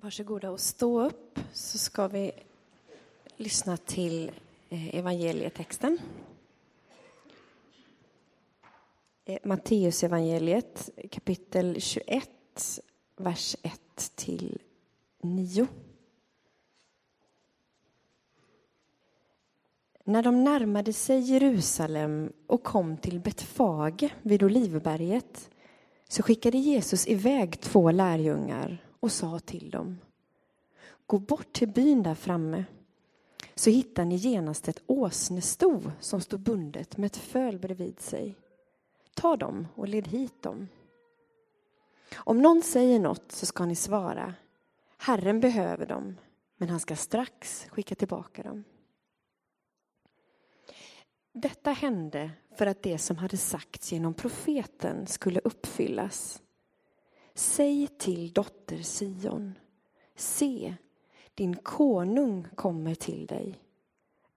Varsågoda och stå upp så ska vi lyssna till eh, evangelietexten. Eh, Matteusevangeliet Matteus evangeliet kapitel 21, vers 1 till 9. När de närmade sig Jerusalem och kom till Betfage vid Olivberget så skickade Jesus iväg två lärjungar och sa till dem Gå bort till byn där framme så hittar ni genast ett åsnesto som står bundet med ett föl bredvid sig. Ta dem och led hit dem. Om någon säger något så ska ni svara Herren behöver dem, men han ska strax skicka tillbaka dem. Detta hände för att det som hade sagts genom profeten skulle uppfyllas. Säg till dotter Sion, se, din konung kommer till dig,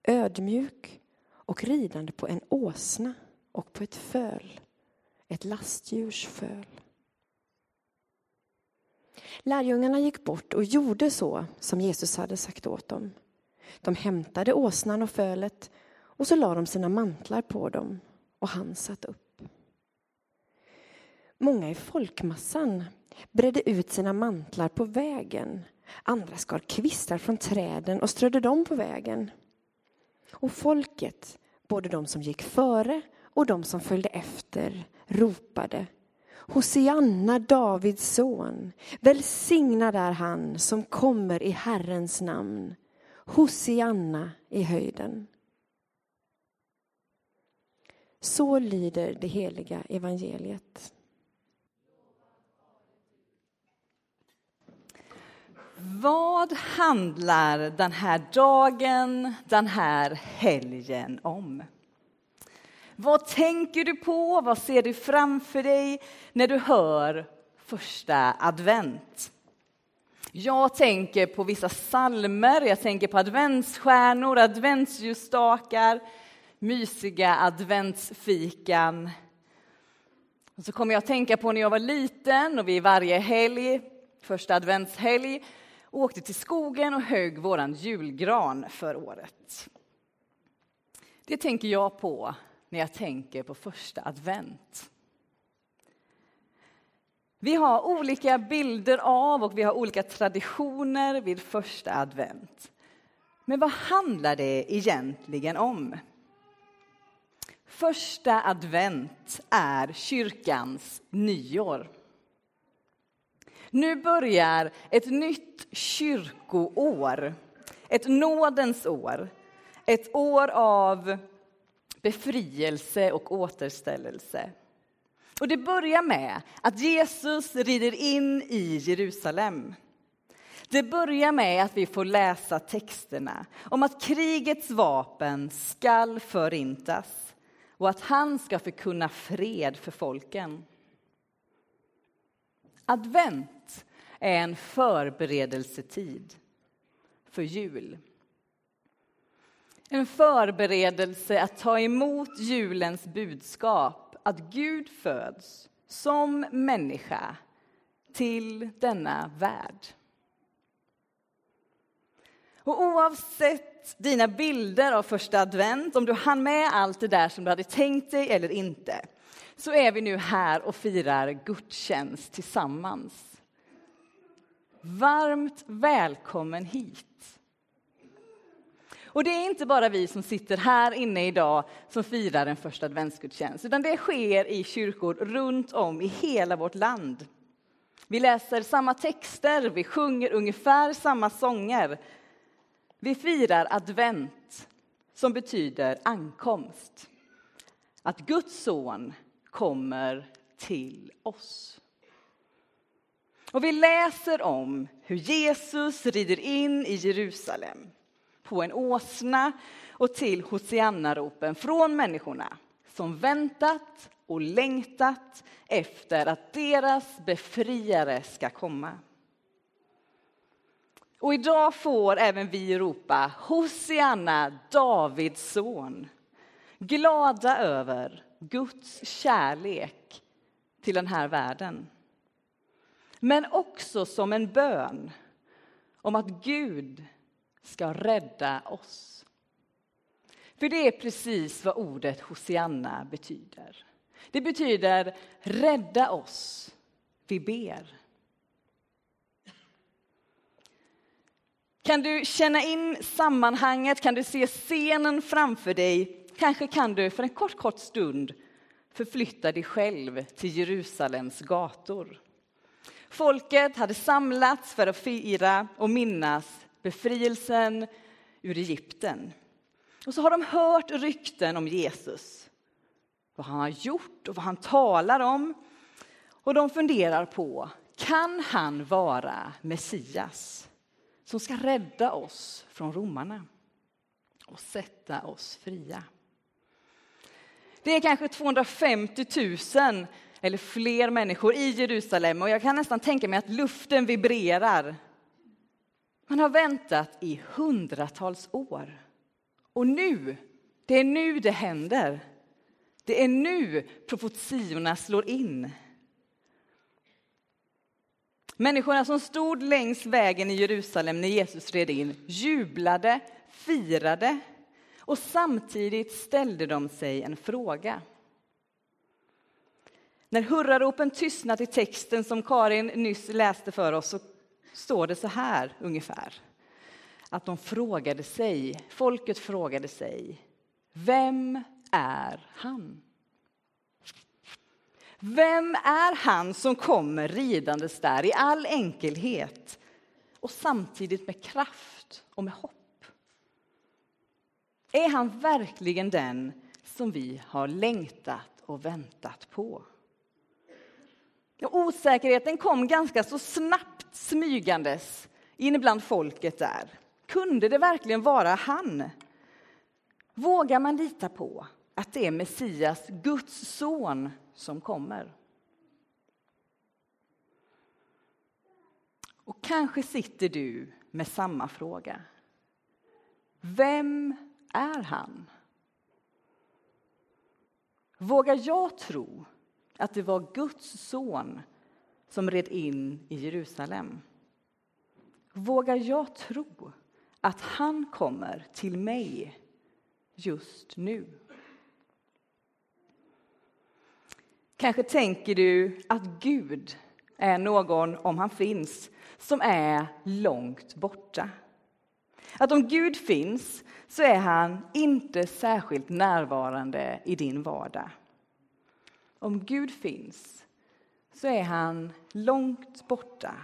ödmjuk och ridande på en åsna och på ett föl, ett lastdjurs föl. Lärjungarna gick bort och gjorde så som Jesus hade sagt åt dem. De hämtade åsnan och fölet och så lade de sina mantlar på dem och han satt upp. Många i folkmassan bredde ut sina mantlar på vägen. Andra skar kvistar från träden och strödde dem på vägen. Och folket, både de som gick före och de som följde efter, ropade Hosianna, Davids son. Välsignad är han som kommer i Herrens namn. Hosianna i höjden. Så lyder det heliga evangeliet. Vad handlar den här dagen, den här helgen om? Vad tänker du på? Vad ser du framför dig när du hör första advent? Jag tänker på vissa salmer, jag tänker på adventsstjärnor, adventsljusstakar, mysiga adventsfikan. Och så kommer jag att tänka på när jag var liten och vi varje helg, första adventshelg, och åkte till skogen och högg våran julgran för året. Det tänker jag på när jag tänker på första advent. Vi har olika bilder av och vi har olika traditioner vid första advent. Men vad handlar det egentligen om? Första advent är kyrkans nyår. Nu börjar ett nytt kyrkoår, ett nådens år. Ett år av befrielse och återställelse. Och det börjar med att Jesus rider in i Jerusalem. Det börjar med att vi får läsa texterna om att krigets vapen skall förintas och att han ska förkunna fred för folken. Advent är en förberedelsetid för jul. En förberedelse att ta emot julens budskap att Gud föds som människa till denna värld. Och oavsett dina bilder av första advent, om du hann med allt det där som du hade tänkt dig eller inte, så är vi nu här och firar gudstjänst tillsammans. Varmt välkommen hit. Och det är inte bara vi som sitter här inne idag som firar en första adventsgudstjänst, utan det sker i kyrkor runt om i hela vårt land. Vi läser samma texter, vi sjunger ungefär samma sånger. Vi firar advent, som betyder ankomst. Att Guds son kommer till oss. Och vi läser om hur Jesus rider in i Jerusalem på en åsna och till hosianna-ropen från människorna som väntat och längtat efter att deras befriare ska komma. Och idag får även vi ropa Hosianna, Davids son. Glada över Guds kärlek till den här världen. Men också som en bön om att Gud ska rädda oss. För det är precis vad ordet Hosianna betyder. Det betyder rädda oss, vi ber. Kan du känna in sammanhanget? Kan du se scenen framför dig? Kanske kan du för en kort, kort stund förflytta dig själv till Jerusalems gator. Folket hade samlats för att fira och minnas befrielsen ur Egypten. Och så har de hört rykten om Jesus, vad han har gjort och vad han talar om. Och de funderar på, kan han vara Messias som ska rädda oss från romarna och sätta oss fria? Det är kanske 250 000 eller fler människor i Jerusalem och jag kan nästan tänka mig att luften vibrerar. Man har väntat i hundratals år. Och nu, det är nu det händer. Det är nu profetiorna slår in. Människorna som stod längs vägen i Jerusalem när Jesus red in jublade, firade och samtidigt ställde de sig en fråga. När hurraropen tystnat i texten som Karin nyss läste för oss så står det så här ungefär. Att de frågade sig, folket frågade sig, vem är han? Vem är han som kommer ridandes där i all enkelhet och samtidigt med kraft och med hopp? Är han verkligen den som vi har längtat och väntat på? Osäkerheten kom ganska så snabbt smygandes in bland folket där. Kunde det verkligen vara han? Vågar man lita på att det är Messias, Guds son, som kommer? Och kanske sitter du med samma fråga. Vem är han? Vågar jag tro att det var Guds son som red in i Jerusalem? Vågar jag tro att han kommer till mig just nu? Kanske tänker du att Gud är någon, om han finns, som är långt borta. Att om Gud finns så är han inte särskilt närvarande i din vardag. Om Gud finns så är han långt borta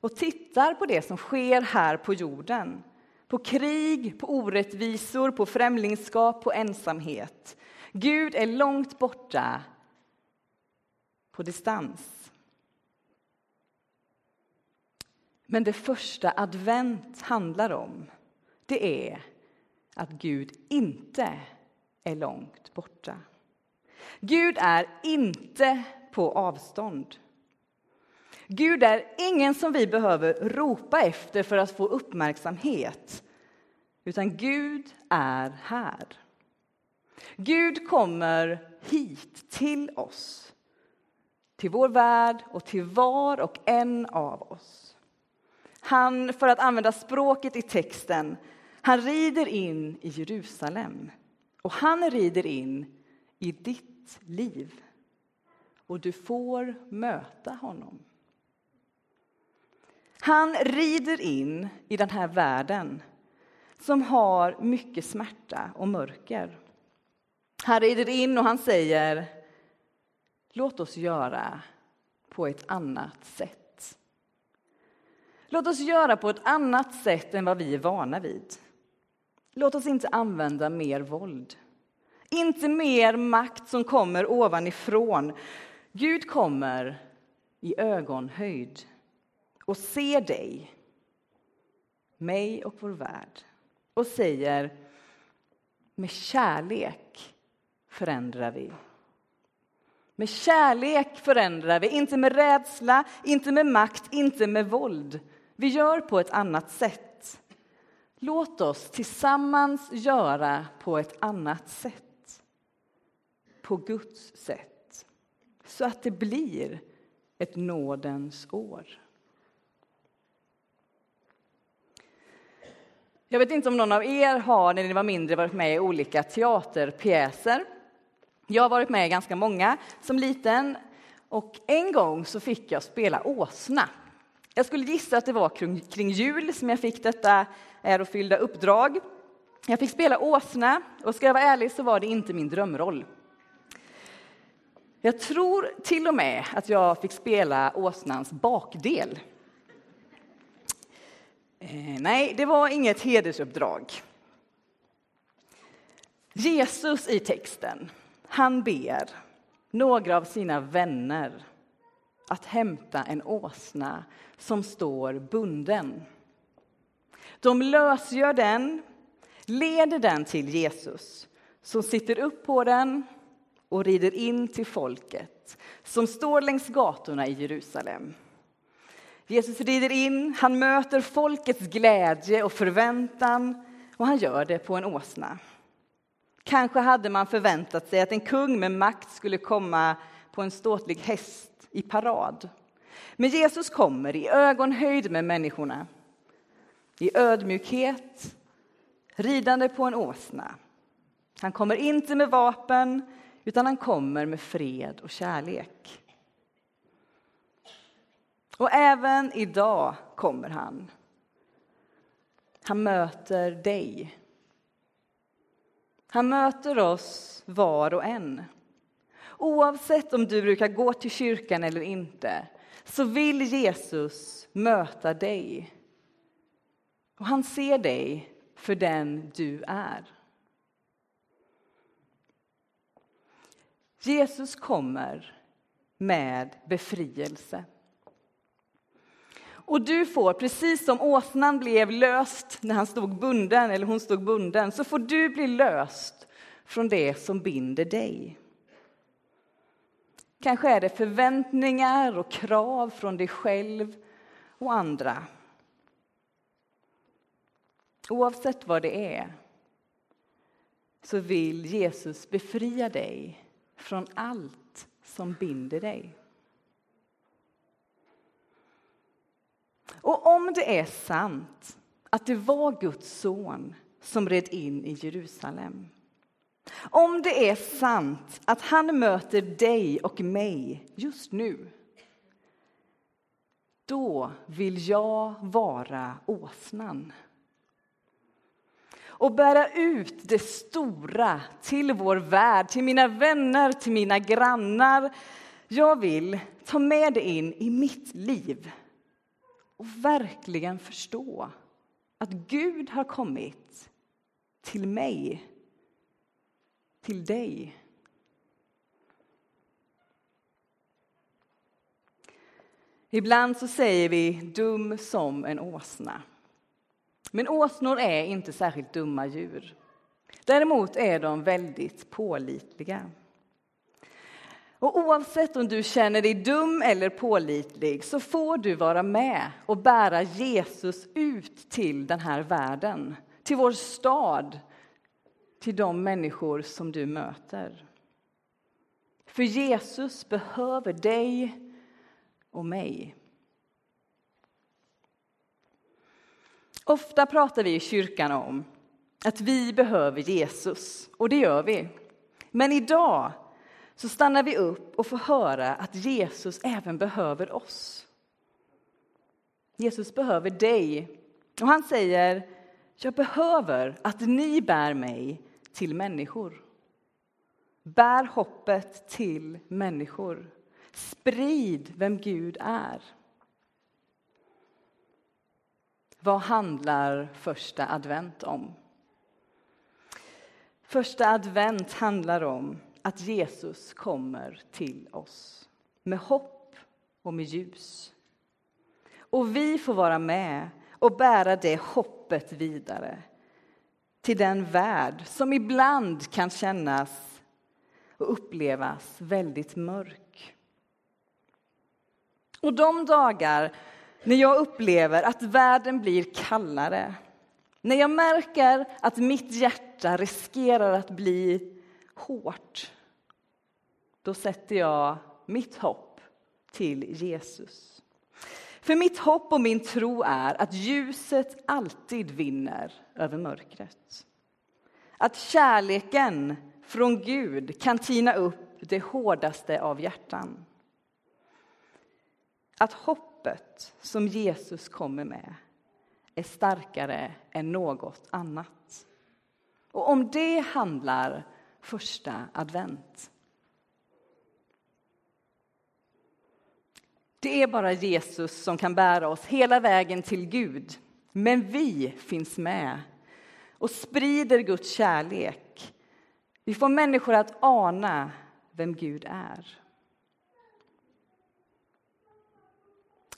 och tittar på det som sker här på jorden. På krig, på orättvisor, på främlingskap, på ensamhet. Gud är långt borta på distans. Men det första advent handlar om, det är att Gud inte är långt borta. Gud är inte på avstånd. Gud är ingen som vi behöver ropa efter för att få uppmärksamhet, utan Gud är här. Gud kommer hit till oss, till vår värld och till var och en av oss. Han, för att använda språket i texten, han rider in i Jerusalem och han rider in i ditt liv. Och du får möta honom. Han rider in i den här världen som har mycket smärta och mörker. Han rider in och han säger Låt oss göra på ett annat sätt. Låt oss göra på ett annat sätt än vad vi är vana vid. Låt oss inte använda mer våld. Inte mer makt som kommer ovanifrån. Gud kommer i ögonhöjd och ser dig, mig och vår värld och säger med kärlek förändrar vi. Med kärlek förändrar vi, inte med rädsla, inte med makt, inte med våld. Vi gör på ett annat sätt. Låt oss tillsammans göra på ett annat sätt. På Guds sätt. Så att det blir ett nådens år. Jag vet inte om någon av er har, när ni var mindre, varit med i olika teaterpjäser. Jag har varit med i ganska många som liten och en gång så fick jag spela åsna. Jag skulle gissa att det var kring, kring jul som jag fick detta eh, ärofyllda uppdrag. Jag fick spela åsna och ska jag vara ärlig så var det inte min drömroll. Jag tror till och med att jag fick spela åsnans bakdel. Eh, nej, det var inget hedersuppdrag. Jesus i texten, han ber några av sina vänner att hämta en åsna som står bunden. De lösgör den, leder den till Jesus som sitter upp på den och rider in till folket som står längs gatorna i Jerusalem. Jesus rider in, han möter folkets glädje och förväntan och han gör det på en åsna. Kanske hade man förväntat sig att en kung med makt skulle komma på en ståtlig häst i parad. Men Jesus kommer i ögonhöjd med människorna, i ödmjukhet, ridande på en åsna. Han kommer inte med vapen, utan han kommer med fred och kärlek. Och även idag kommer han. Han möter dig. Han möter oss var och en. Oavsett om du brukar gå till kyrkan eller inte så vill Jesus möta dig. Och han ser dig för den du är. Jesus kommer med befrielse. Och du får, precis som åsnan blev löst när han stod bunden, eller hon stod bunden, så får du bli löst från det som binder dig. Kanske är det förväntningar och krav från dig själv och andra. Oavsett vad det är så vill Jesus befria dig från allt som binder dig. Och om det är sant att det var Guds son som red in i Jerusalem om det är sant att han möter dig och mig just nu då vill jag vara åsnan och bära ut det stora till vår värld, till mina vänner, till mina grannar. Jag vill ta med det in i mitt liv och verkligen förstå att Gud har kommit till mig, till dig. Ibland så säger vi dum som en åsna. Men åsnor är inte särskilt dumma djur. Däremot är de väldigt pålitliga. Och oavsett om du känner dig dum eller pålitlig så får du vara med och bära Jesus ut till den här världen, till vår stad, till de människor som du möter. För Jesus behöver dig och mig. Ofta pratar vi i kyrkan om att vi behöver Jesus, och det gör vi. Men idag så stannar vi upp och får höra att Jesus även behöver oss. Jesus behöver dig. Och han säger, jag behöver att ni bär mig till människor. Bär hoppet till människor. Sprid vem Gud är. Vad handlar första advent om? Första advent handlar om att Jesus kommer till oss med hopp och med ljus. Och vi får vara med och bära det hoppet vidare till den värld som ibland kan kännas och upplevas väldigt mörk. Och de dagar när jag upplever att världen blir kallare när jag märker att mitt hjärta riskerar att bli hårt då sätter jag mitt hopp till Jesus. För mitt hopp och min tro är att ljuset alltid vinner över mörkret. Att kärleken från Gud kan tina upp det hårdaste av hjärtan. Att hoppet som Jesus kommer med är starkare än något annat. Och om det handlar första advent. Det är bara Jesus som kan bära oss hela vägen till Gud. Men vi finns med och sprider Guds kärlek. Vi får människor att ana vem Gud är.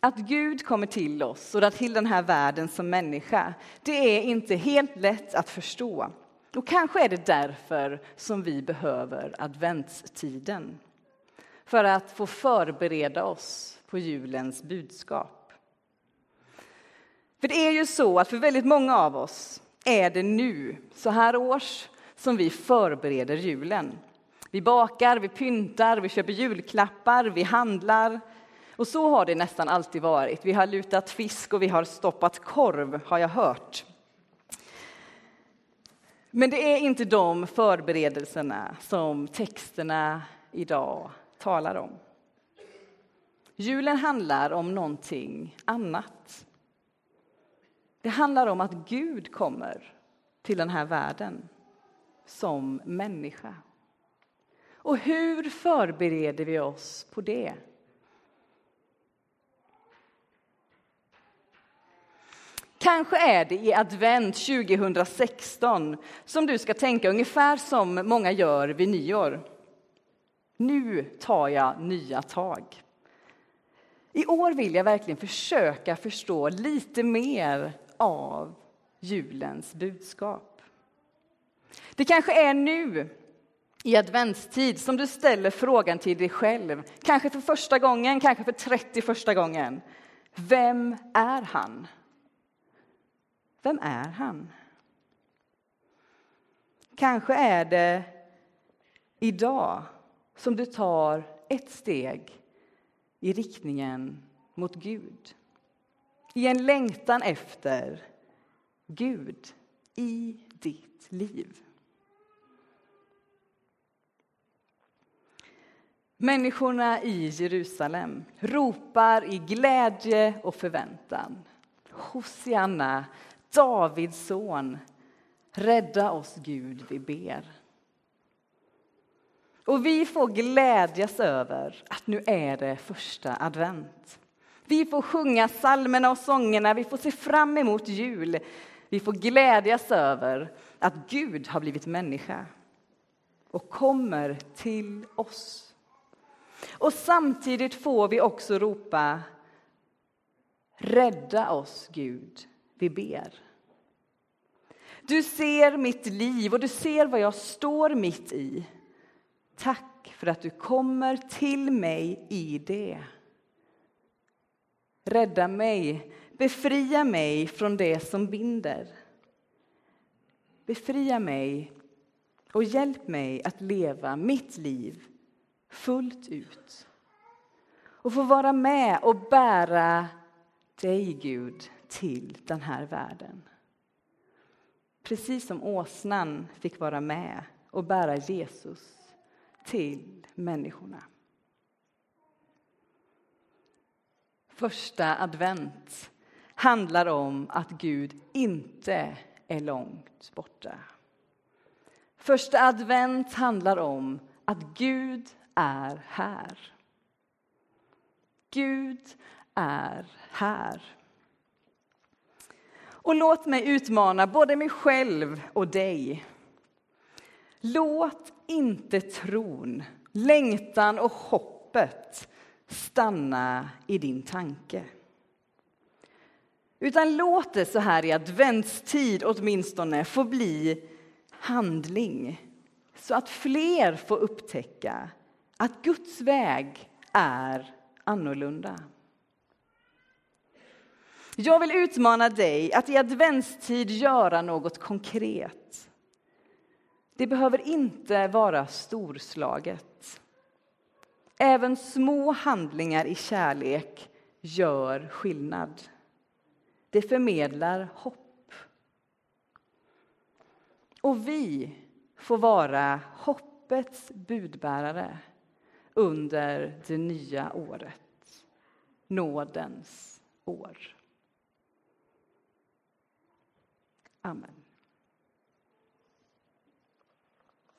Att Gud kommer till oss och till den här världen som människa, det är inte helt lätt att förstå. Och kanske är det därför som vi behöver adventstiden. För att få förbereda oss på julens budskap. För det är ju så att för väldigt många av oss är det nu, så här års, som vi förbereder julen. Vi bakar, vi pyntar, vi köper julklappar, vi handlar. Och så har det nästan alltid varit. Vi har lutat fisk och vi har stoppat korv, har jag hört. Men det är inte de förberedelserna som texterna idag talar om. Julen handlar om någonting annat. Det handlar om att Gud kommer till den här världen som människa. Och hur förbereder vi oss på det? Kanske är det i advent 2016 som du ska tänka ungefär som många gör vid nyår. Nu tar jag nya tag. I år vill jag verkligen försöka förstå lite mer av julens budskap. Det kanske är nu i adventstid som du ställer frågan till dig själv, kanske för första gången, kanske för 31 gången. Vem är han? Vem är han? Kanske är det idag som du tar ett steg i riktningen mot Gud. I en längtan efter Gud i ditt liv. Människorna i Jerusalem ropar i glädje och förväntan. Hosianna, Davids son, rädda oss Gud, vi ber. Och vi får glädjas över att nu är det första advent. Vi får sjunga psalmerna och sångerna, vi får se fram emot jul. Vi får glädjas över att Gud har blivit människa och kommer till oss. Och samtidigt får vi också ropa Rädda oss, Gud, vi ber. Du ser mitt liv och du ser vad jag står mitt i. Tack för att du kommer till mig i det. Rädda mig, befria mig från det som binder. Befria mig och hjälp mig att leva mitt liv fullt ut och få vara med och bära dig, Gud, till den här världen. Precis som åsnan fick vara med och bära Jesus till människorna. Första advent handlar om att Gud inte är långt borta. Första advent handlar om att Gud är här. Gud är här. Och låt mig utmana både mig själv och dig. Låt inte tron, längtan och hoppet stanna i din tanke. Utan låt det så här i adventstid åtminstone få bli handling så att fler får upptäcka att Guds väg är annorlunda. Jag vill utmana dig att i adventstid göra något konkret. Det behöver inte vara storslaget. Även små handlingar i kärlek gör skillnad. Det förmedlar hopp. Och vi får vara hoppets budbärare under det nya året. Nådens år. Amen.